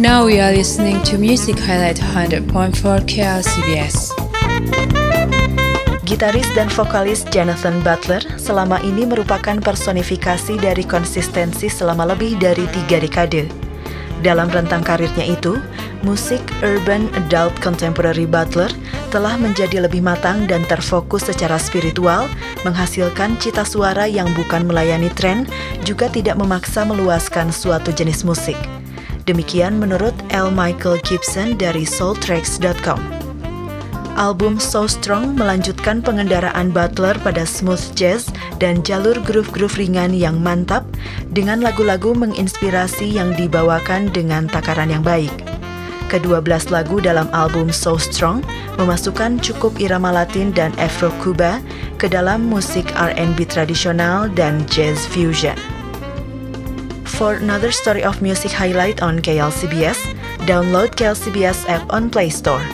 Now we are listening to Music Highlight 100.4 KLCBS. Gitaris dan vokalis Jonathan Butler selama ini merupakan personifikasi dari konsistensi selama lebih dari tiga dekade. Dalam rentang karirnya itu, musik urban adult contemporary Butler telah menjadi lebih matang dan terfokus secara spiritual, menghasilkan cita suara yang bukan melayani tren, juga tidak memaksa meluaskan suatu jenis musik. Demikian menurut L. Michael Gibson dari soultracks.com. Album So Strong melanjutkan pengendaraan Butler pada smooth jazz dan jalur groove-groove ringan yang mantap dengan lagu-lagu menginspirasi yang dibawakan dengan takaran yang baik. Kedua belas lagu dalam album So Strong memasukkan cukup irama Latin dan Afro-Cuba ke dalam musik R&B tradisional dan jazz fusion. For another story of music highlight on KLCBS, download KLCBS app on Play Store.